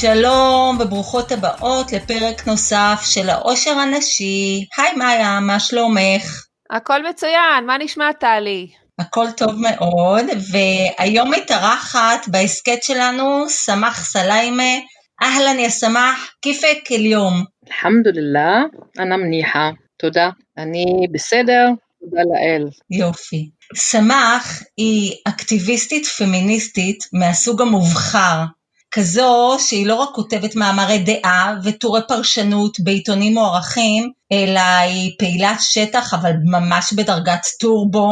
שלום וברוכות הבאות לפרק נוסף של העושר הנשי. היי מאיה, מה שלומך? הכל מצוין, מה נשמע טלי? הכל טוב מאוד, והיום מתארחת בהסכת שלנו סמח סליימה. אהלן יא סמח, כיפק אל-יום? אלחמדולillah, אנא מניחה, תודה. אני בסדר, תודה לאל. יופי. סמח היא אקטיביסטית פמיניסטית מהסוג המובחר, כזו שהיא לא רק כותבת מאמרי דעה וטורי פרשנות בעיתונים מוערכים, אלא היא פעילת שטח אבל ממש בדרגת טורבו,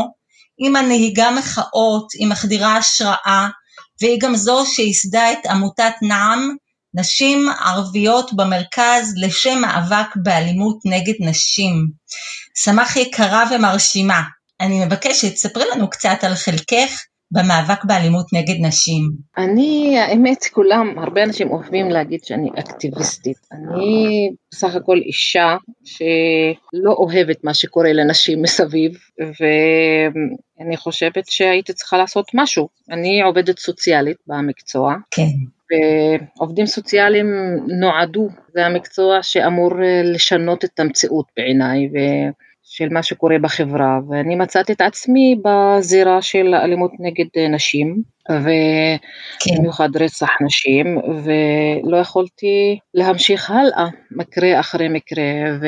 היא מנהיגה מחאות, היא מחדירה השראה, והיא גם זו שייסדה את עמותת נעם, נשים ערביות במרכז לשם מאבק באלימות נגד נשים. סמך יקרה ומרשימה, אני מבקשת, ספרי לנו קצת על חלקך במאבק באלימות נגד נשים. אני, האמת, כולם, הרבה אנשים אוהבים להגיד שאני אקטיביסטית. אני בסך הכל אישה שלא אוהבת מה שקורה לנשים מסביב, ואני חושבת שהייתי צריכה לעשות משהו. אני עובדת סוציאלית במקצוע. כן. ועובדים סוציאליים נועדו, זה המקצוע שאמור לשנות את המציאות בעיניי, של מה שקורה בחברה, ואני מצאתי את עצמי בזירה של אלימות נגד נשים, ובמיוחד כן. רצח נשים, ולא יכולתי להמשיך הלאה, מקרה אחרי מקרה, ו...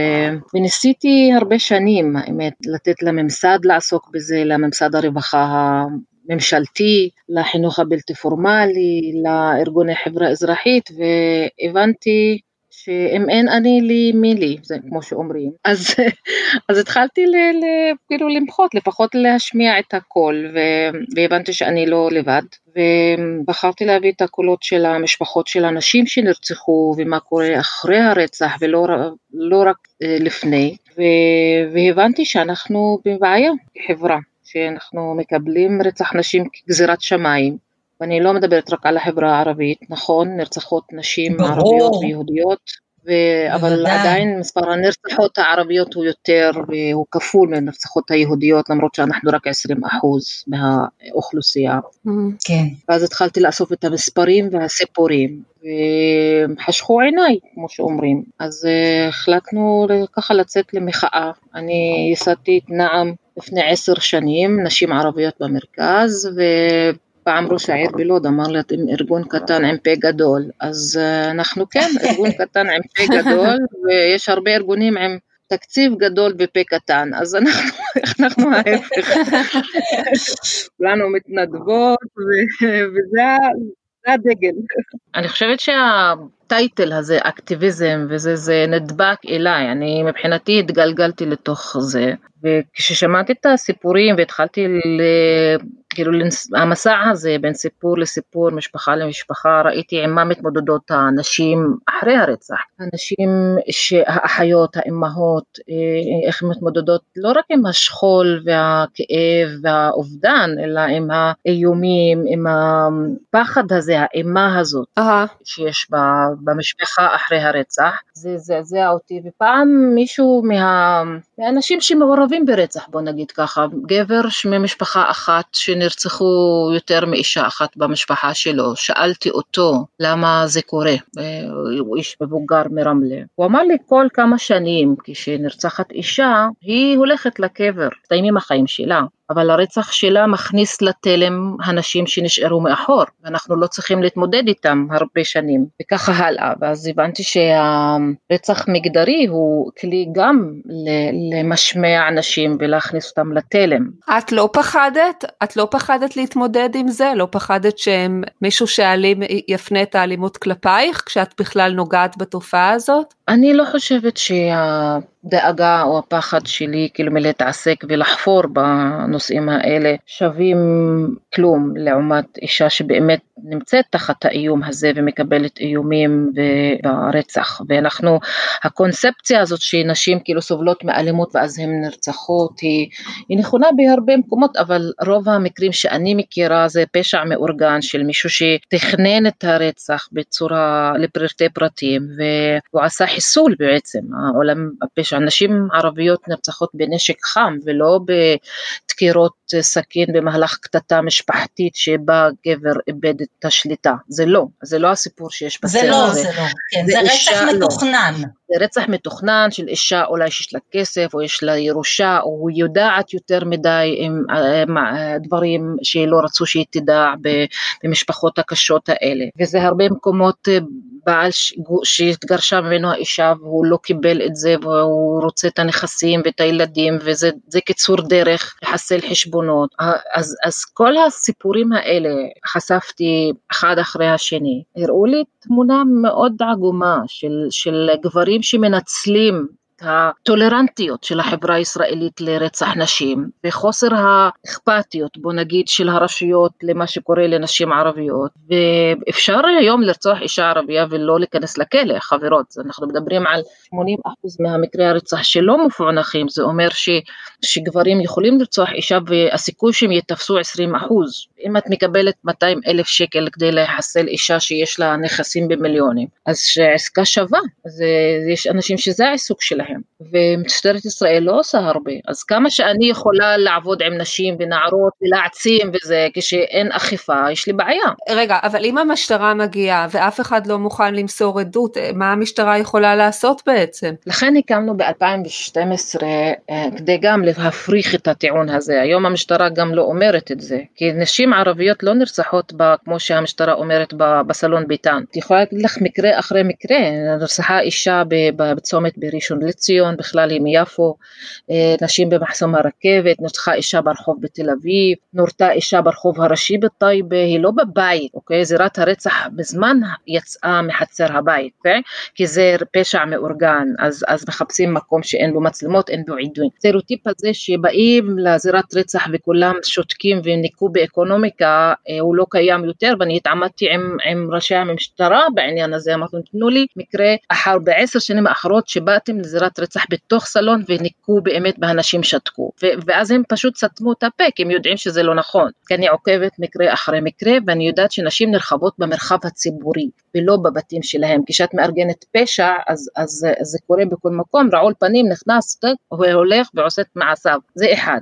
וניסיתי הרבה שנים, האמת, לתת לממסד לעסוק בזה, לממסד הרווחה הממשלתי, לחינוך הבלתי פורמלי, לארגוני חברה אזרחית, והבנתי שאם אין אני לי מי לי, זה כמו שאומרים. אז, אז התחלתי ל, ל, כאילו למחות, לפחות להשמיע את הקול, ו, והבנתי שאני לא לבד, ובחרתי להביא את הקולות של המשפחות של הנשים שנרצחו, ומה קורה אחרי הרצח, ולא לא רק אה, לפני, ו, והבנתי שאנחנו בבעיה כחברה. שאנחנו מקבלים רצח נשים כגזירת שמיים, ואני לא מדברת רק על החברה הערבית, נכון, נרצחות נשים ברור. ערביות ויהודיות, ו... אבל עדיין מספר הנרצחות הערביות הוא יותר, והוא כפול מהנרצחות היהודיות, למרות שאנחנו רק 20 אחוז מהאוכלוסייה. Mm-hmm. כן. ואז התחלתי לאסוף את המספרים והסיפורים, וחשכו עיניי, כמו שאומרים. אז uh, החלטנו ככה לצאת למחאה. אני ייסדתי את נעם לפני עשר שנים, נשים ערביות במרכז, ו... פעם ראש העיר בלוד אמר לי, אתם ארגון קטן עם פה גדול, אז uh, אנחנו כן ארגון קטן עם פה גדול, ויש הרבה ארגונים עם תקציב גדול ופה קטן, אז אנחנו, אנחנו ההפך, כולנו מתנדבות, וזה הדגל. אני חושבת שהטייטל הזה, אקטיביזם, וזה נדבק אליי, אני מבחינתי התגלגלתי לתוך זה, וכששמעתי את הסיפורים והתחלתי ל... כאילו המסע הזה בין סיפור לסיפור, משפחה למשפחה, ראיתי עם מה מתמודדות הנשים אחרי הרצח. הנשים, האחיות, האימהות, אה, איך מתמודדות לא רק עם השכול והכאב והאובדן, אלא עם האיומים, עם הפחד הזה, האימה הזאת uh-huh. שיש במשפחה אחרי הרצח. זה זעזע אותי, ופעם מישהו מה, מהאנשים שמעורבים ברצח, בוא נגיד ככה, גבר ממשפחה אחת שנרצחו יותר מאישה אחת במשפחה שלו, שאלתי אותו למה זה קורה, הוא איש מבוגר מרמלה. הוא אמר לי כל כמה שנים כשנרצחת אישה, היא הולכת לקבר, מסתיימים החיים שלה. אבל הרצח שלה מכניס לתלם הנשים שנשארו מאחור, ואנחנו לא צריכים להתמודד איתם הרבה שנים, וככה הלאה, ואז הבנתי שהרצח מגדרי הוא כלי גם למשמע נשים ולהכניס אותם לתלם. את לא פחדת? את לא פחדת להתמודד עם זה? לא פחדת שמישהו שאלים יפנה את האלימות כלפייך כשאת בכלל נוגעת בתופעה הזאת? אני לא חושבת שה... הדאגה או הפחד שלי כאילו מלהתעסק ולחפור בנושאים האלה שווים כלום לעומת אישה שבאמת נמצאת תחת האיום הזה ומקבלת איומים ברצח. ואנחנו הקונספציה הזאת שנשים כאילו סובלות מאלימות ואז הן נרצחות היא, היא נכונה בהרבה מקומות אבל רוב המקרים שאני מכירה זה פשע מאורגן של מישהו שתכנן את הרצח בצורה לפרטי פרטים והוא עשה חיסול בעצם העולם הפשע שנשים ערביות נרצחות בנשק חם ולא בדקירות סכין במהלך קטטה משפחתית שבה גבר איבד את השליטה, זה לא, זה לא הסיפור שיש בסרט. זה לא, זה לא, כן, זה, זה רצח לא. מתוכנן. זה רצח מתוכנן של אישה אולי שיש לה כסף או יש לה ירושה או היא יודעת יותר מדי עם, עם, עם דברים שלא רצו שהיא תדע במשפחות הקשות האלה וזה הרבה מקומות אה, בעל שהתגרשה ממנו האישה והוא לא קיבל את זה והוא רוצה את הנכסים ואת הילדים וזה קיצור דרך לחסל חשבונות. אז, אז כל הסיפורים האלה חשפתי אחד אחרי השני. הראו לי תמונה מאוד עגומה של, של גברים שמנצלים הטולרנטיות של החברה הישראלית לרצח נשים וחוסר האכפתיות בוא נגיד של הרשויות למה שקורה לנשים ערביות. ואפשר היום לרצוח אישה ערבייה ולא להיכנס לכלא חברות. אנחנו מדברים על 80% מהמקרי הרצח שלא מפוענחים זה אומר ש, שגברים יכולים לרצוח אישה והסיכוי שהם יתפסו 20% אם את מקבלת 200 אלף שקל כדי לחסל אישה שיש לה נכסים במיליונים אז שעסקה שווה. אז יש אנשים שזה העיסוק שלהם שלהם ומשטרת ישראל לא עושה הרבה אז כמה שאני יכולה לעבוד עם נשים ונערות ולהעצים וזה כשאין אכיפה יש לי בעיה. רגע אבל אם המשטרה מגיעה ואף אחד לא מוכן למסור עדות מה המשטרה יכולה לעשות בעצם? לכן הקמנו ב-2012 אה, כדי גם להפריך את הטיעון הזה היום המשטרה גם לא אומרת את זה כי נשים ערביות לא נרצחות בה, כמו שהמשטרה אומרת בסלון ביתן. את יכולה להגיד לך מקרה אחרי מקרה נרצחה אישה בצומת בראשון לציון, בכלל היא מיפו, אה, נשים במחסום הרכבת, נרצחה אישה ברחוב בתל אביב, נורתה אישה ברחוב הראשי בטייבה, היא לא בבית, אוקיי? זירת הרצח בזמן יצאה מחצר הבית, אוקיי? כי זה פשע מאורגן, אז, אז מחפשים מקום שאין בו מצלמות, אין בו עידויים. סטריאוטיפ הזה שבאים לזירת רצח וכולם שותקים וניקו באקונומיקה, אה, הוא לא קיים יותר, ואני התעמדתי עם, עם ראשי המשטרה בעניין הזה, אמרתם תנו לי מקרה אחר בעשר שנים האחרות שבאתם לזירת עבירת רצח בתוך סלון וניקו באמת והנשים שתקו. ואז הם פשוט סתמו את הפה כי הם יודעים שזה לא נכון. כי אני עוקבת מקרה אחרי מקרה ואני יודעת שנשים נרחבות במרחב הציבורי ולא בבתים שלהם. כשאת מארגנת פשע אז, אז, אז זה קורה בכל מקום רעול פנים נכנס והולך ועושה את מעשיו. זה אחד.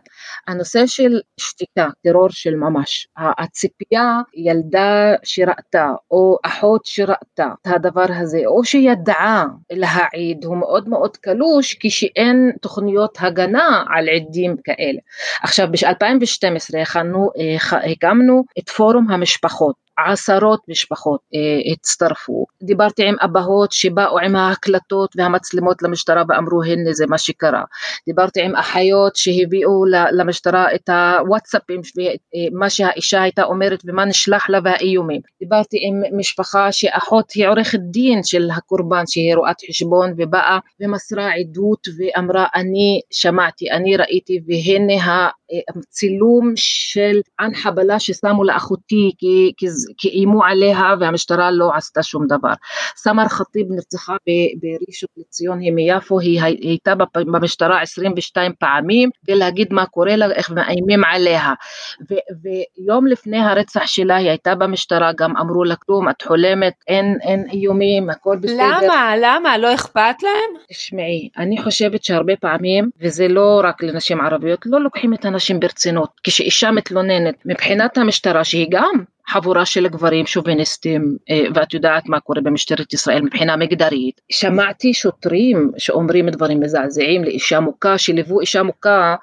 הנושא של שתיקה טרור של ממש. הציפייה ילדה שראתה או אחות שראתה את הדבר הזה או שידעה להעיד הוא מאוד מאוד קלוש כשאין תוכניות הגנה על עדים כאלה. עכשיו ב-2012 הקמנו את פורום המשפחות עשרות משפחות אה, הצטרפו. דיברתי עם אבהות שבאו עם ההקלטות והמצלמות למשטרה ואמרו הנה זה מה שקרה. דיברתי עם אחיות שהביאו למשטרה את הוואטסאפים ומה שהאישה הייתה אומרת ומה נשלח לה והאיומים. דיברתי עם משפחה שאחות היא עורכת דין של הקורבן שהיא רואת חשבון ובאה ומסרה עדות ואמרה אני שמעתי, אני ראיתי והנה הצילום של ען חבלה ששמו לאחותי כי, כי איימו עליה והמשטרה לא עשתה שום דבר. סמר ח'טיב נרצחה בראשון לציון, היא מיפו, היא הייתה במשטרה 22 פעמים כדי להגיד מה קורה לה, איך מאיימים עליה. ו, ויום לפני הרצח שלה היא הייתה במשטרה, גם אמרו לה כלום, את חולמת, אין, אין איומים, הכל בסדר. למה? למה? לא אכפת להם? תשמעי, אני חושבת שהרבה פעמים, וזה לא רק לנשים ערביות, לא לוקחים את הנשים ברצינות. כשאישה מתלוננת, מבחינת המשטרה, שהיא גם חבורה של גברים שוביניסטים אה, ואת יודעת מה קורה במשטרת ישראל מבחינה מגדרית. שמעתי שוטרים שאומרים דברים מזעזעים לאישה מוכה, שליוו אישה מוכה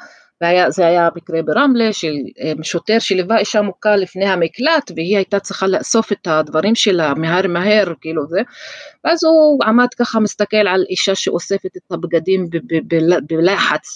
והיה, זה היה מקרה ברמלה של אה, שוטר שליווה אישה מוכה לפני המקלט והיא הייתה צריכה לאסוף את הדברים שלה מהר מהר כאילו זה ואז הוא עמד ככה מסתכל על אישה שאוספת את הבגדים בלחץ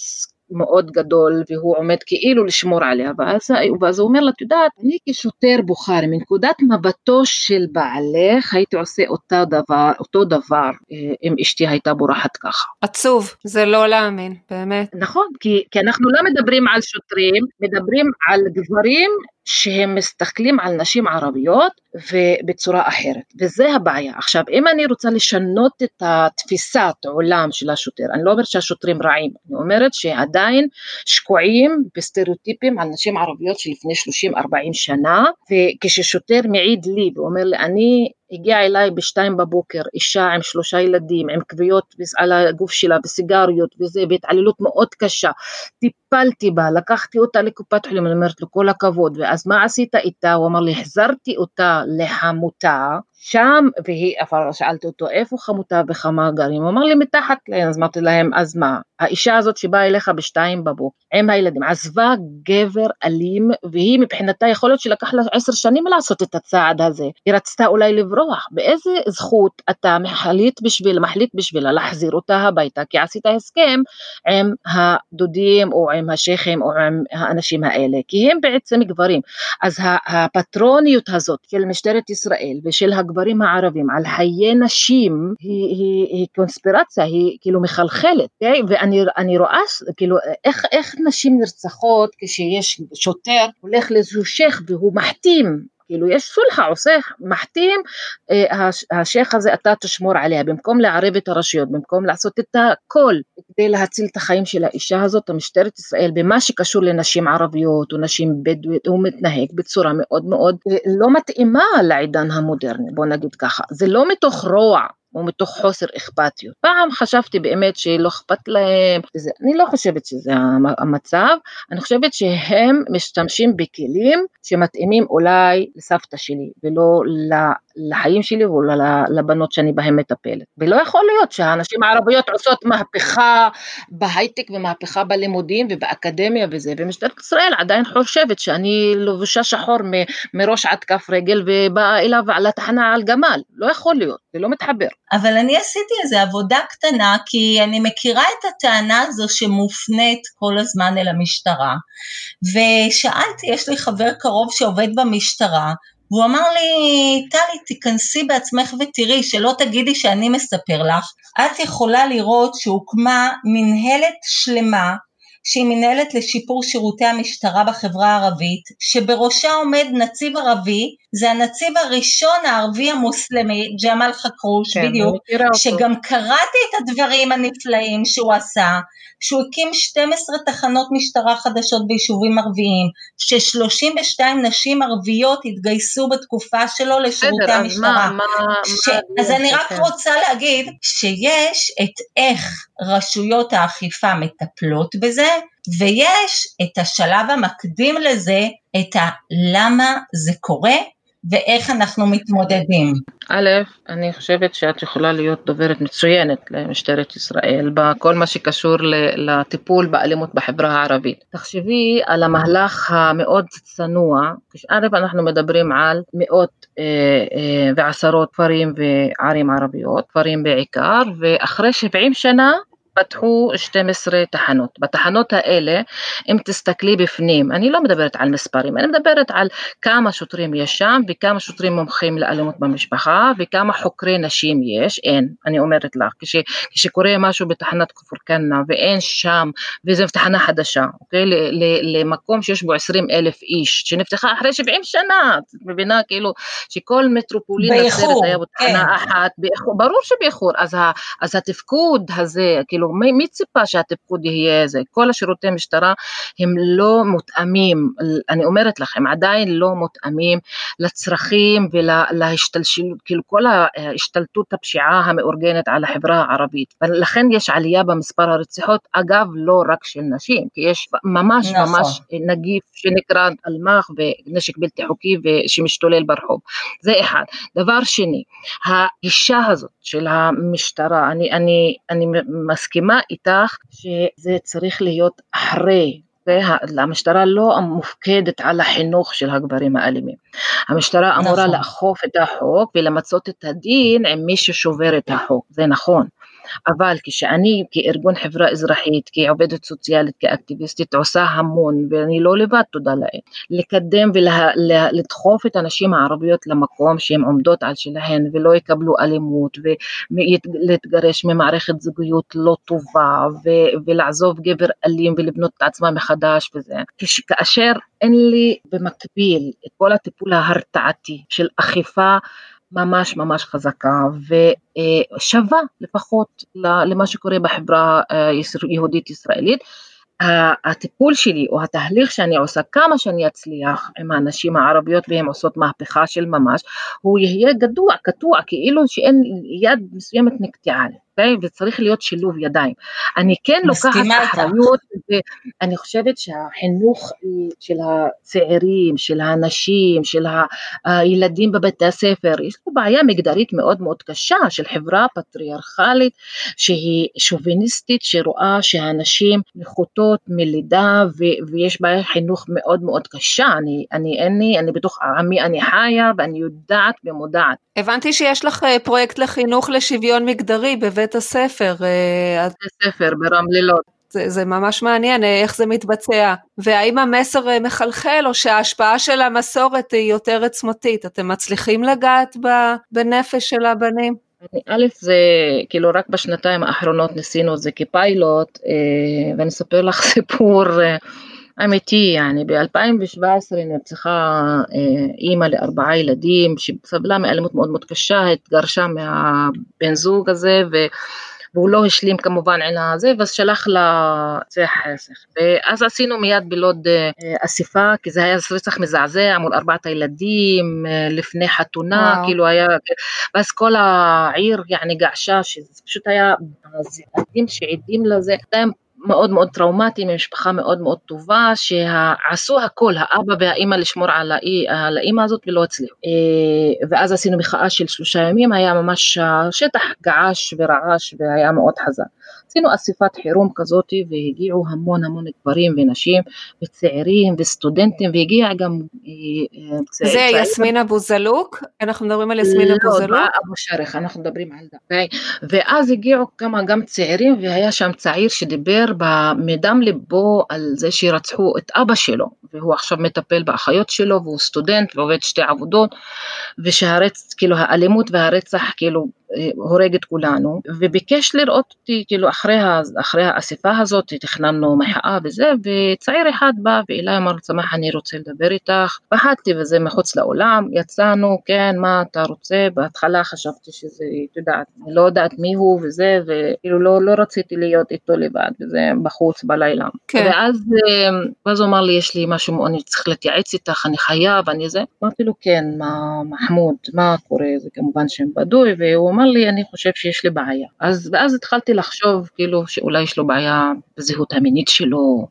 מאוד גדול והוא עומד כאילו לשמור עליה ואז, ואז הוא אומר לה את יודעת אני כשוטר בוכרי מנקודת מבטו של בעלך הייתי עושה אותה דבר, אותו דבר אה, אם אשתי הייתה בורחת ככה. עצוב זה לא להאמין באמת. נכון כי, כי אנחנו לא מדברים על שוטרים מדברים על גברים שהם מסתכלים על נשים ערביות ובצורה אחרת, וזה הבעיה. עכשיו, אם אני רוצה לשנות את התפיסת עולם של השוטר, אני לא אומרת שהשוטרים רעים, אני אומרת שעדיין שקועים בסטריאוטיפים על נשים ערביות שלפני 30-40 שנה, וכששוטר מעיד לי ואומר לי, אני הגיעה אליי בשתיים בבוקר, אישה עם שלושה ילדים, עם כוויות על הגוף שלה וסיגריות וזה, והתעללות מאוד קשה. טיפלתי בה, לקחתי אותה לקופת חולים, אני אומרת לו כל הכבוד, ואז מה עשית איתה? הוא אמר לי, החזרתי אותה לחמותה, שם, והיא, שאלתי אותו, איפה חמותה וכמה גרים? הוא אמר לי, מתחת להם, אז אמרתי להם, אז מה? האישה הזאת שבאה אליך בשתיים בבוקר, עם הילדים, עזבה גבר אלים, והיא מבחינתה, יכול להיות שלקח לה עשר שנים לעשות את הצעד הזה. היא רצתה אולי לברוח. באיזה זכות אתה מחליט בשביל, מחליט בשבילה להחזיר אותה הביתה, כי עשית הסכם עם הדודים, או עם השייחים, או עם האנשים האלה, כי הם בעצם גברים. אז הפטרוניות הזאת של משטרת ישראל ושל הגברים הערבים על חיי נשים היא, היא, היא קונספירציה, היא כאילו מחלחלת, okay? אוקיי? ואני רואה כאילו איך, איך נשים נרצחות כשיש שוטר הולך לאיזשהו שייח והוא מחתים כאילו יש סולחה, עושה, מחתים, אה, השייח הזה אתה תשמור עליה, במקום לערב את הרשויות, במקום לעשות את הכל כדי להציל את החיים של האישה הזאת, המשטרת ישראל, במה שקשור לנשים ערביות או נשים בדואיות, הוא מתנהג בצורה מאוד מאוד אה, לא מתאימה לעידן המודרני, בוא נגיד ככה, זה לא מתוך רוע, ומתוך חוסר אכפתיות. פעם חשבתי באמת שלא אכפת להם, וזה, אני לא חושבת שזה המצב, אני חושבת שהם משתמשים בכלים שמתאימים אולי לסבתא שלי ולא לחיים שלי ולבנות שאני בהן מטפלת. ולא יכול להיות שהנשים הערביות עושות מהפכה בהייטק ומהפכה בלימודים ובאקדמיה וזה, ומשטרת ישראל עדיין חושבת שאני לבושה שחור מראש עד כף רגל ובאה אליו על התחנה על גמל. לא יכול להיות, זה לא מתחבר. אבל אני עשיתי איזו עבודה קטנה, כי אני מכירה את הטענה הזו שמופנית כל הזמן אל המשטרה, ושאלתי, יש לי חבר קרוב שעובד במשטרה, והוא אמר לי, טלי, תיכנסי בעצמך ותראי, שלא תגידי שאני מספר לך, את יכולה לראות שהוקמה מנהלת שלמה שהיא מנהלת לשיפור שירותי המשטרה בחברה הערבית, שבראשה עומד נציב ערבי, זה הנציב הראשון הערבי המוסלמי, ג'מאל חכרוש, כן, בדיוק, שגם קראתי את הדברים הנפלאים שהוא עשה, שהוא הקים 12 תחנות משטרה חדשות ביישובים ערביים, ש-32 נשים ערביות התגייסו בתקופה שלו לשירותי בסדר, המשטרה. אז, מה, מה, ש... מה אז אני רק רוצה להגיד שיש את איך רשויות האכיפה מטפלות בזה, ויש את השלב המקדים לזה, את הלמה זה קורה ואיך אנחנו מתמודדים. א', אני חושבת שאת יכולה להיות דוברת מצוינת למשטרת ישראל בכל מה שקשור לטיפול באלימות בחברה הערבית. תחשבי על המהלך המאוד צנוע, כשא' אנחנו מדברים על מאות אה, אה, ועשרות כפרים וערים ערביות, כפרים בעיקר, ואחרי 70 שנה פתחו 12 תחנות. בתחנות האלה, אם תסתכלי בפנים, אני לא מדברת על מספרים, אני מדברת על כמה שוטרים יש שם וכמה שוטרים מומחים לאלימות במשפחה וכמה חוקרי נשים יש, אין, אני אומרת לך, כש, כשקורה משהו בתחנת כפר כנא ואין שם, וזו תחנה חדשה, אוקיי, ל, ל, למקום שיש בו 20 אלף איש, שנפתחה אחרי 70 שנה, את מבינה, כאילו, שכל מטרופולין באיחור, היה בתחנה כן. אחת, באיחור, ברור שבאיחור, אז, ה, אז התפקוד הזה, כאילו, כאילו מי, מי ציפה שהתפקוד יהיה זה? כל השירותי משטרה הם לא מותאמים, אני אומרת לכם, עדיין לא מותאמים לצרכים ולהשתלשלות, כאילו כל ההשתלטות הפשיעה המאורגנת על החברה הערבית. ולכן יש עלייה במספר הרציחות, אגב לא רק של נשים, כי יש ממש נכון. ממש נגיף שנקרא אלמ"ח ונשק בלתי חוקי שמשתולל ברחוב. זה אחד. דבר שני, הגישה הזאת של המשטרה, אני, אני, אני מסכימה מסכימה איתך שזה צריך להיות אחרי המשטרה לא מופקדת על החינוך של הגברים האלימים. המשטרה אמורה נכון. לאכוף את החוק ולמצות את הדין עם מי ששובר את החוק, זה נכון. אבל כשאני כארגון חברה אזרחית, כעובדת סוציאלית, כאקטיביסטית, עושה המון, ואני לא לבד, תודה לאל, לקדם ולדחוף את הנשים הערביות למקום שהן עומדות על שלהן ולא יקבלו אלימות ולהתגרש ממערכת זוגיות לא טובה ולעזוב גבר אלים ולבנות את עצמה מחדש וזה. כאשר אין לי במקביל את כל הטיפול ההרתעתי של אכיפה ממש ממש חזקה ושווה לפחות למה שקורה בחברה היהודית ישראלית. הטיפול שלי או התהליך שאני עושה, כמה שאני אצליח עם הנשים הערביות והן עושות מהפכה של ממש, הוא יהיה גדוע, קטוע, כאילו שאין יד מסוימת נקטעה. אוקיי? וצריך להיות שילוב ידיים. אני כן לוקחת אחריות, ואני חושבת שהחינוך של הצעירים, של הנשים, של הילדים בבתי הספר, יש לו בעיה מגדרית מאוד מאוד קשה של חברה פטריארכלית שהיא שוביניסטית, שרואה שהנשים נחותות מלידה ויש בעיה חינוך מאוד מאוד קשה. אני, אני אין לי, אני בתוך עמי אני חיה ואני יודעת ומודעת. הבנתי שיש לך אה, פרויקט לחינוך לשוויון מגדרי בבית בבית הספר. אה, בית הספר ברמלילות. זה, זה ממש מעניין אה, איך זה מתבצע, והאם המסר מחלחל או שההשפעה של המסורת היא יותר עוצמתית, אתם מצליחים לגעת בנפש של הבנים? א', זה כאילו רק בשנתיים האחרונות ניסינו את זה כפיילוט, ואני אספר לך סיפור אמיתי, יעני, ב-2017 נרצחה אימא לארבעה ילדים שסבלה מאלימות מאוד מאוד קשה, התגרשה מהבן זוג הזה ו... והוא לא השלים כמובן עם הזה, ואז שלח לה צח חסך. ואז עשינו מיד בלוד אסיפה, כי זה היה רצח מזעזע מול ארבעת הילדים, לפני חתונה, וואו. כאילו היה, ואז כל העיר יעני געשה, שזה פשוט היה, הילדים שעדים לזה, מאוד מאוד טראומטי ממשפחה מאוד מאוד טובה שעשו הכל האבא והאימא לשמור על, על האימא הזאת ולא הצליחו. אה, ואז עשינו מחאה של שלושה ימים היה ממש השטח געש ורעש והיה מאוד חזק עשינו אסיפת חירום כזאת והגיעו המון המון גברים ונשים וצעירים וסטודנטים והגיע גם אה, צעיר. זה יסמין אבו זלוק? אנחנו מדברים על יסמין אבו זלוק? לא, אבו שרך, אנחנו מדברים על זה. ואז הגיעו כמה גם צעירים והיה שם צעיר שדיבר מדם ליבו על זה שרצחו את אבא שלו והוא עכשיו מטפל באחיות שלו והוא סטודנט ועובד שתי עבודות ושהרצח, כאילו האלימות והרצח כאילו הורג את כולנו, וביקש לראות אותי, כאילו אחרי, אחרי האספה הזאת, תכננו מחאה וזה, וצעיר אחד בא ואליי אמר, צמח אני רוצה לדבר איתך, פחדתי וזה מחוץ לאולם, יצאנו, כן, מה אתה רוצה, בהתחלה חשבתי שזה, את יודעת, אני לא יודעת מי הוא וזה, וכאילו לא, לא רציתי להיות איתו לבד, וזה בחוץ בלילה. כן. ואז, אה, ואז הוא אמר לי, יש לי משהו, אני צריך להתייעץ איתך, אני חייב, אני זה, אמרתי לו, כן, מה, מחמוד, מה קורה, זה כמובן שם בדוי, והוא אמר לי, אני חושב שיש לי בעיה. אז, ואז התחלתי לחשוב, כאילו, שאולי יש לו בעיה בזהות המינית שלו,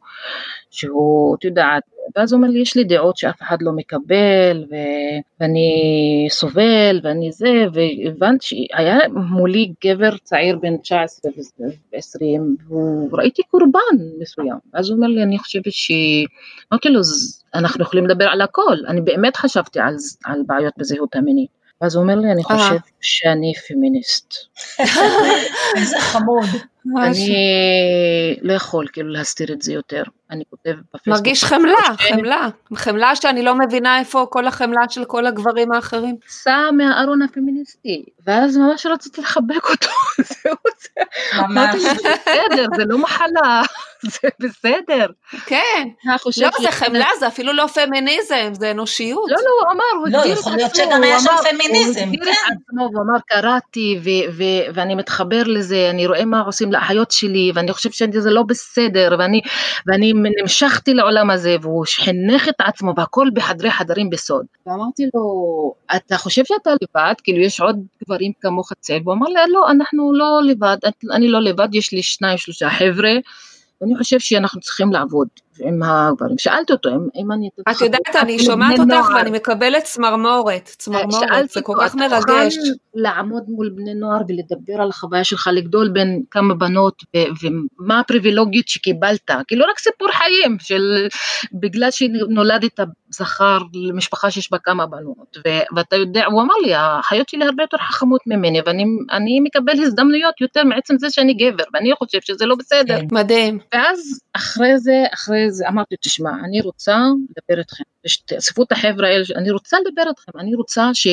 שהוא, את יודעת, ואז הוא אומר לי, יש לי דעות שאף אחד לא מקבל, ו... ואני סובל, ואני זה, והבנתי שהיה מולי גבר צעיר בן 19 ו-20, וראיתי קורבן מסוים. ואז הוא אומר לי, אני חושבת ש... אמרתי לו, אנחנו יכולים לדבר על הכל. אני באמת חשבתי על, על בעיות בזהות המינית. אז הוא אומר לי, אני. חושב שאני פמיניסט. איזה חמוד. אני לא יכול כאילו להסתיר את זה יותר. אני כותב בפייסבוק. מרגיש חמלה, חמלה. חמלה שאני לא מבינה איפה כל החמלה של כל הגברים האחרים. סע מהארון הפמיניסטי, ואז ממש רציתי לחבק אותו, זהו זה. ממש. זה בסדר, זה לא מחלה, זה בסדר. כן. לא, זה חמלה, זה אפילו לא פמיניזם, זה אנושיות. לא, לא, הוא אמר, הוא לא, הגדיר את עצמו. לא, יכול להיות שגם היה שם פמיניזם, כן. הוא הגדיר את עצמו, הוא אמר, קראתי, ואני מתחבר לזה, אני רואה מה עושים לאחיות שלי, ואני חושב שזה לא בסדר, ואני נמשכתי לעולם הזה, והוא חינך את עצמו, והכל בחדרי חדרים בסוד. ואמרתי לו, אתה חושב שאתה לבד? כאילו, יש עוד גברים כמוך צל? והוא אמר לי, לא, אנחנו לא לבד, אני לא לבד, יש לי שניים, שלושה חבר'ה. ואני חושב שאנחנו צריכים לעבוד עם הגברים. שאלתי אותו אם, אם אני... את יודעת, אני שומעת אותך ואני מקבלת צמרמורת, צמרמורת, זה כל כך מרגש. לעמוד מול בני נוער ולדבר על החוויה שלך, לגדול בין כמה בנות ומה הפריבילוגיות שקיבלת, כאילו רק סיפור חיים של בגלל שנולדת זכר למשפחה שיש בה כמה בנות, ואתה יודע, הוא אמר לי, החיות שלי הרבה יותר חכמות ממני ואני מקבל הזדמנויות יותר מעצם זה שאני גבר, ואני חושב שזה לא בסדר. מדהים. ואז אחרי זה, אחרי זה אמרתי, תשמע, אני רוצה לדבר איתכם, תאספו את החבר'ה האלה, אני רוצה לדבר איתכם, אני רוצה ש...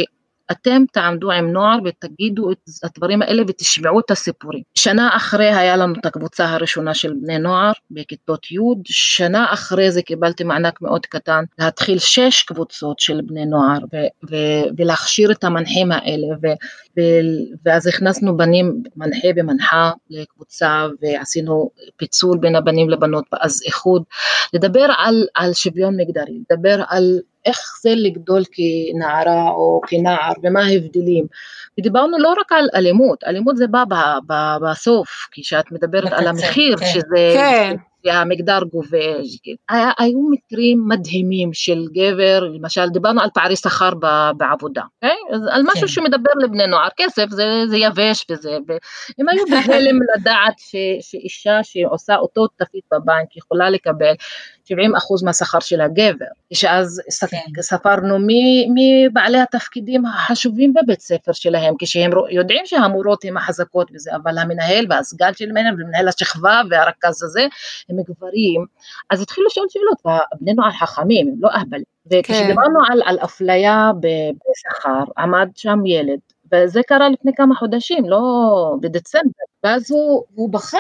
אתם תעמדו עם נוער ותגידו את הדברים האלה ותשמעו את הסיפורים. שנה אחרי היה לנו את הקבוצה הראשונה של בני נוער בכיתות י', שנה אחרי זה קיבלתי מענק מאוד קטן להתחיל שש קבוצות של בני נוער ו- ו- ולהכשיר את המנחים האלה ו- ו- ואז הכנסנו בנים, מנחה ומנחה לקבוצה ועשינו פיצול בין הבנים לבנות ואז איחוד, לדבר על, על שוויון מגדרי, לדבר על איך זה לגדול כנערה או כנער ומה ההבדלים. ודיברנו לא רק על אלימות, אלימות זה בא בסוף, כשאת מדברת על המחיר, כן. שזה... כן. שהמגדר גובה, היה, היו מקרים מדהימים של גבר, למשל דיברנו על פערי שכר בעבודה, okay? אוקיי? אז על משהו כן. שמדבר לבני נוער, כסף זה, זה יבש וזה, והם היו בהלם לדעת ש, שאישה שעושה אותו תפקיד בבנק יכולה לקבל 70 אחוז מהשכר של הגבר, שאז כן. ספרנו מי, מי בעלי התפקידים החשובים בבית ספר שלהם, כשהם יודעים שהמורות הן החזקות בזה, אבל המנהל והסגן של מנהל ומנהל השכבה והרכז הזה הם גברים, אז התחילו לשאול שאלות, בני נוער חכמים, הם לא אהבלים, וכשדיברנו כן. על, על אפליה בשכר, עמד שם ילד, וזה קרה לפני כמה חודשים, לא בדצמבר, ואז הוא, הוא בכה,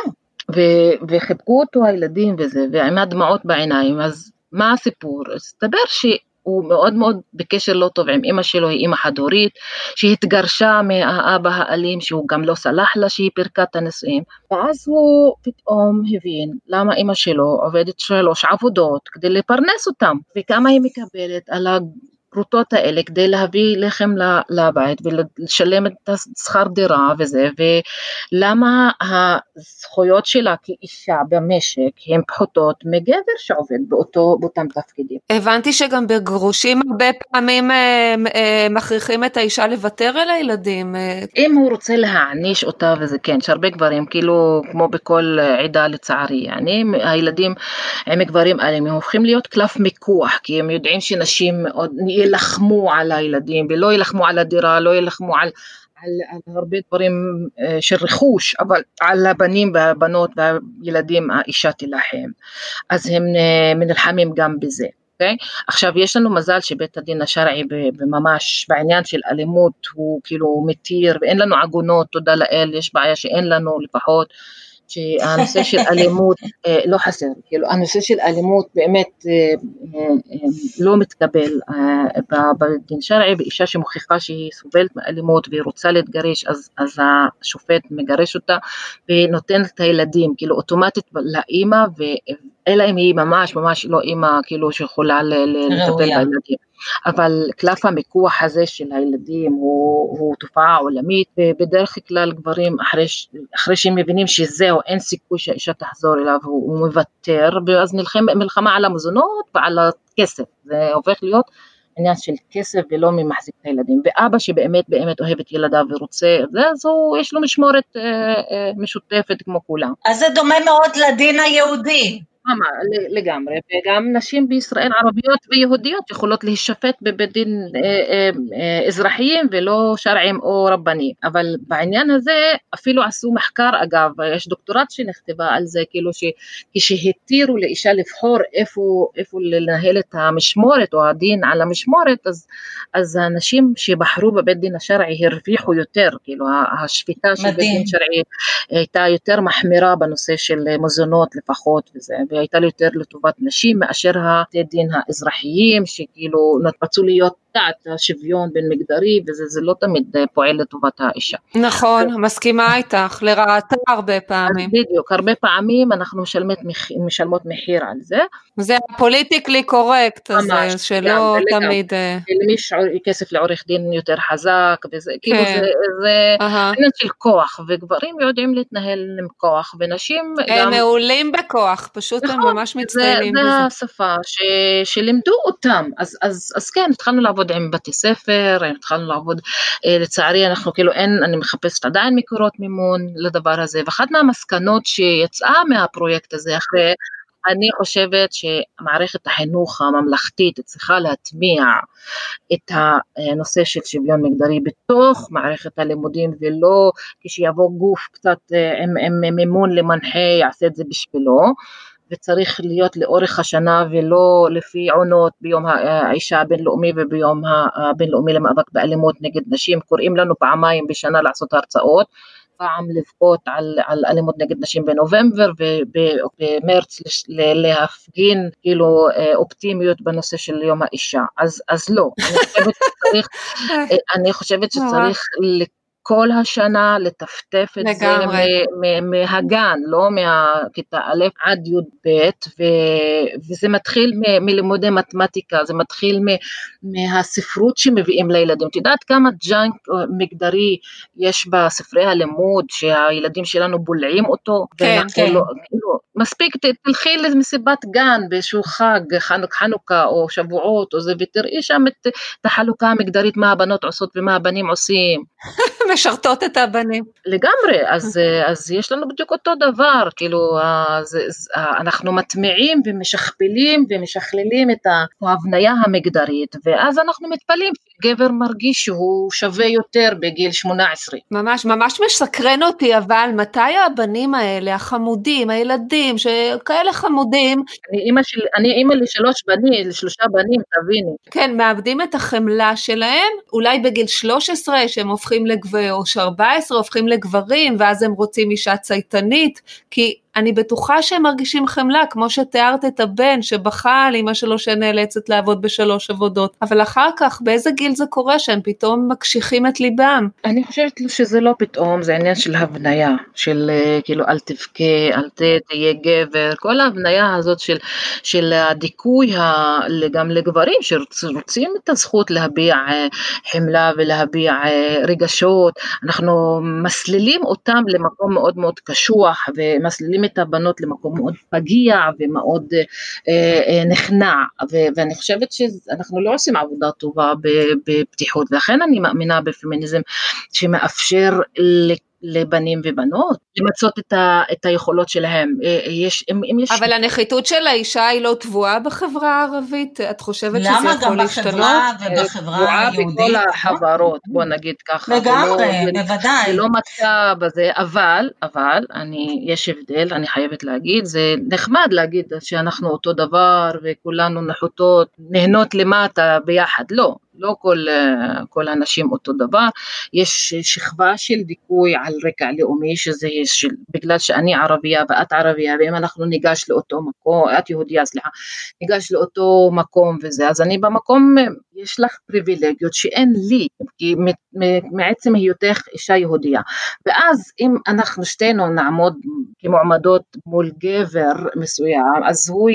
ו- וחיבקו אותו הילדים וזה, ועם הדמעות בעיניים, אז מה הסיפור? הסתבר שהוא מאוד מאוד בקשר לא טוב עם אימא שלו, היא אימא חד-הורית, שהתגרשה מהאבא האלים, שהוא גם לא סלח לה שהיא פירקה את הנישואים, ואז הוא פתאום הבין למה אימא שלו עובדת שלוש עבודות כדי לפרנס אותם, וכמה היא מקבלת על הפרוטות האלה כדי להביא לחם לבית ולשלם את השכר דירה וזה, ולמה הזכויות שלה כאישה במשק הן פחותות מגבר שעובד באותו, באותם תפקידים. הבנתי שגם בגרושים הרבה פעמים אה, אה, מכריחים את האישה לוותר על הילדים. אה. אם הוא רוצה להעניש אותה וזה כן, יש הרבה גברים, כאילו כמו בכל עדה לצערי, יעני, הילדים עם גברים אלימים הופכים להיות קלף מיקוח, כי הם יודעים שנשים מאוד יילחמו על הילדים ולא יילחמו על הדירה, לא יילחמו על, על, על הרבה דברים אה, של רכוש, אבל על הבנים והבנות והילדים האישה תילחם. אז הם אה, נלחמים גם בזה. Okay? אוקיי? עכשיו יש לנו מזל שבית הדין השרעי ממש בעניין של אלימות הוא כאילו מתיר ואין לנו עגונות תודה לאל יש בעיה שאין לנו לפחות שהנושא של אלימות אה, לא חסר, כאילו הנושא של אלימות באמת אה, אה, לא מתקבל בדין שרעי, ואישה שמוכיחה שהיא סובלת מאלימות והיא רוצה להתגרש אז, אז השופט מגרש אותה ונותן את הילדים. כאילו אוטומטית לאימא אלא אם היא ממש ממש לא אימא כאילו שיכולה לטפל בילדים. אבל קלף המיקוח הזה של הילדים הוא, הוא תופעה עולמית ובדרך כלל גברים אחרי, אחרי שהם מבינים שזהו אין סיכוי שהאישה תחזור אליו הוא, הוא מוותר ואז נלחם מלחמה על המזונות ועל הכסף זה הופך להיות עניין של כסף ולא ממחזיק את הילדים ואבא שבאמת באמת אוהב את ילדיו ורוצה את זה אז הוא יש לו משמורת אה, אה, משותפת כמו כולם. אז זה דומה מאוד לדין היהודי. לגמרי, וגם נשים בישראל ערביות ויהודיות יכולות להישפט בבית דין אה, אה, אה, אזרחיים ולא שרעים או רבניים, אבל בעניין הזה אפילו עשו מחקר אגב, יש דוקטורט שנכתבה על זה, כאילו שכשהתירו לאישה לבחור איפה, איפה לנהל את המשמורת או הדין על המשמורת, אז, אז הנשים שבחרו בבית דין השרעי הרוויחו יותר, כאילו השפיטה של בית דין שרעי הייתה יותר מחמירה בנושא של מזונות לפחות וזה. והייתה יותר לטובת נשים מאשר הבתי דין האזרחיים שכאילו רצו להיות תת השוויון בין מגדרי וזה לא תמיד פועל לטובת האישה. נכון, מסכימה איתך, לרעתה הרבה פעמים. בדיוק, הרבה פעמים אנחנו משלמות, משלמות מחיר על זה. זה הפוליטיקלי קורקט הזה, שלא תמיד... אה, למי יש כסף לעורך דין יותר חזק, וזה כאילו כן. זה, זה עניין של כוח, וגברים יודעים להתנהל עם כוח, ונשים הם גם... הם מעולים בכוח, פשוט נכון, הם ממש מצטיינים בזה. זה השפה שלימדו אותם, אז, אז, אז כן, התחלנו לעבוד עם בתי ספר, התחלנו לעבוד, אה, לצערי אנחנו כאילו אין, אני מחפשת עדיין מקורות מימון לדבר הזה, ואחת מהמסקנות שיצאה מהפרויקט הזה אחרי אני חושבת שמערכת החינוך הממלכתית צריכה להטמיע את הנושא של שוויון מגדרי בתוך מערכת הלימודים ולא כשיבוא גוף קצת אה, עם, עם מימון למנחה יעשה את זה בשבילו וצריך להיות לאורך השנה ולא לפי עונות ביום האישה הבינלאומי וביום הבינלאומי למאבק באלימות נגד נשים, קוראים לנו פעמיים בשנה לעשות הרצאות. פעם לבכות על, על אלימות נגד נשים בנובמבר ובמרץ להפגין כאילו אה, אופטימיות בנושא של יום האישה. אז, אז לא, אני חושבת שצריך, אה, אני חושבת שצריך כל השנה לטפטף את לגמרי. זה מהגן, לא מהכיתה א' עד י"ב, וזה מתחיל מלימודי מתמטיקה, זה מתחיל מהספרות שמביאים לילדים. את יודעת כמה ג'אנק מגדרי יש בספרי הלימוד, שהילדים שלנו בולעים אותו? כן, כן. לא, כאילו, מספיק, תלכי למסיבת גן באיזשהו חג, חנוק, חנוכה או שבועות, או זה, ותראי שם את החלוקה המגדרית, מה הבנות עושות ומה הבנים עושים. משרתות את הבנים. לגמרי, אז, אז יש לנו בדיוק אותו דבר, כאילו, אז, אנחנו מטמיעים ומשכפלים ומשכללים את ההבניה המגדרית, ואז אנחנו מתפלאים, גבר מרגיש שהוא שווה יותר בגיל 18. ממש, ממש מסקרן אותי, אבל מתי הבנים האלה, החמודים, הילדים, שכאלה חמודים, אני אימא, של, אני אימא לשלוש בנים, לשלושה בנים, תביני. כן, מאבדים את החמלה שלהם, אולי בגיל 13 שהם הופכים לגבר, או 14 הופכים לגברים, ואז הם רוצים אישה צייתנית, כי אני בטוחה שהם מרגישים חמלה, כמו שתיארת את הבן שבכה על אמא שלו שנאלצת לעבוד בשלוש עבודות, אבל אחר כך באיזה גיל זה קורה שהם פתאום מקשיחים את ליבם? אני חושבת שזה לא פתאום, זה עניין של הבניה, של אה, כאילו אל תבכה, אל תהיה גבר, כל ההבניה הזאת של, של הדיכוי ה, גם לגברים שרוצים את הזכות להביע אה, חמלה ולהביע אה, רגשות, אנחנו מסלילים אותם למקום מאוד מאוד קשוח ומסלילים מובילים את הבנות למקום מאוד פגיע ומאוד אה, אה, נכנע, ו- ואני חושבת שאנחנו לא עושים עבודה טובה בפתיחות, ולכן אני מאמינה בפמיניזם שמאפשר לבנים ובנות, למצות את, ה, את היכולות שלהם. אה, יש, אם, אם יש... אבל הנחיתות של האישה היא לא טבועה בחברה הערבית? את חושבת שזה יכול להשתנות? למה גם בחברה ובחברה היהודית? טבועה בכל החברות, בוא נגיד ככה. לגמרי, לא, בוודאי. זה לא מצא בזה, אבל, אבל, אני, יש הבדל, אני חייבת להגיד, זה נחמד להגיד שאנחנו אותו דבר וכולנו נחותות, נהנות למטה ביחד, לא. לא כל, אה, כל הנשים אותו דבר, יש שכבה של דיכוי על רקע לאומי, שזה של, בגלל שאני ערבייה ואת ערבייה, ואם אנחנו ניגש לאותו מקום, את יהודייה, סליחה, ניגש לאותו מקום וזה, אז אני במקום, יש לך פריבילגיות שאין לי, כי מעצם היותך אישה יהודייה, ואז אם אנחנו שתינו נעמוד כמועמדות מול גבר מסוים, אז הוא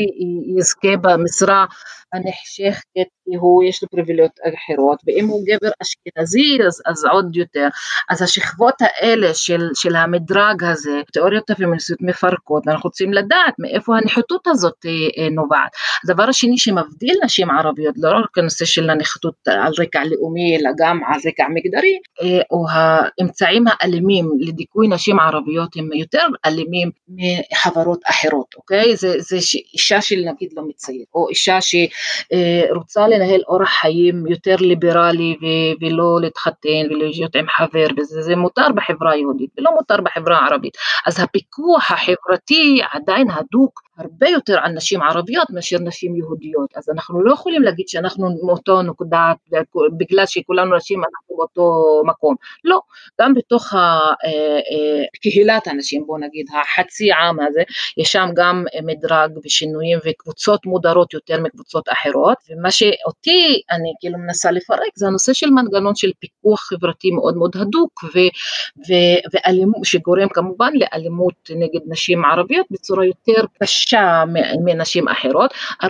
יזכה במשרה הנחשקת כי הוא יש לו פריביליות אחרות, ואם הוא גבר אשכנזי אז, אז עוד יותר. אז השכבות האלה של, של המדרג הזה, תיאוריות הפמיניסטיות מפרקות, ואנחנו רוצים לדעת מאיפה הנחיתות הזאת אה, נובעת. הדבר השני שמבדיל נשים ערביות, לא רק הנושא של הנחיתות על רקע לאומי, אלא גם על רקע מגדרי, אה, או האמצעים האלימים לדיכוי נשים ערביות הם יותר אלימים מחברות אחרות, אוקיי? זה, זה אישה של נגיד לא מציית, או אישה שרוצה לנהל אורח חיים יותר ליברלי ו- ולא להתחתן ולהיות עם חבר וזה זה מותר בחברה היהודית ולא מותר בחברה הערבית. אז הפיקוח החברתי עדיין הדוק הרבה יותר על נשים ערביות מאשר נשים יהודיות. אז אנחנו לא יכולים להגיד שאנחנו מאותו נקודה בגלל שכולנו נשים אנחנו באותו מקום. לא, גם בתוך אה, אה, קהילת הנשים, בוא נגיד החצי עם הזה, יש שם גם מדרג ושינויים וקבוצות מודרות יותר מקבוצות אחרות, ומה שאותי אני כאילו מנסה לפרק זה הנושא של מנגנון של פיקוח חברתי מאוד מאוד הדוק ו, ו, ואלימות, שגורם כמובן לאלימות נגד נשים ערביות בצורה יותר קשה מנשים אחרות. 40%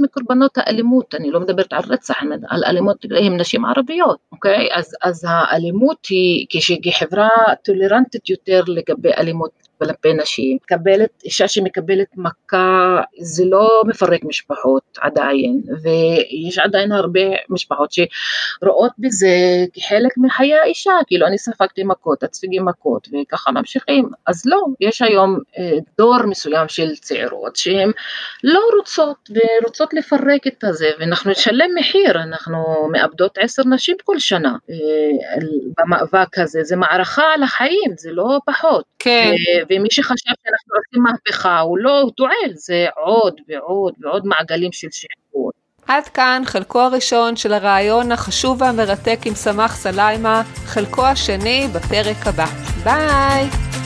מקורבנות האלימות, אני לא מדברת על רצח, על אלימות הם נשים ערביות, אוקיי? אז, אז האלימות היא כשחברה טולרנטית יותר לגבי אלימות כלפי נשים, מקבלת, אישה שמקבלת מכה זה לא מפרק משפחות עדיין, ויש עדיין הרבה משפחות שרואות בזה כחלק מחיי האישה, כאילו אני ספגתי מכות, את ספגי מכות, וככה ממשיכים, אז לא, יש היום אה, דור מסוים של צעירות שהן לא רוצות, ורוצות לפרק את הזה, ואנחנו נשלם מחיר, אנחנו מאבדות עשר נשים כל שנה אה, במאבק הזה, זה מערכה על החיים, זה לא פחות. כן. ומי שחשב שאנחנו עושים מהפכה, הוא לא, הוא טועה, זה עוד ועוד ועוד מעגלים של שחרור. עד כאן חלקו הראשון של הרעיון החשוב והמרתק עם סמך סליימה, חלקו השני בפרק הבא. ביי!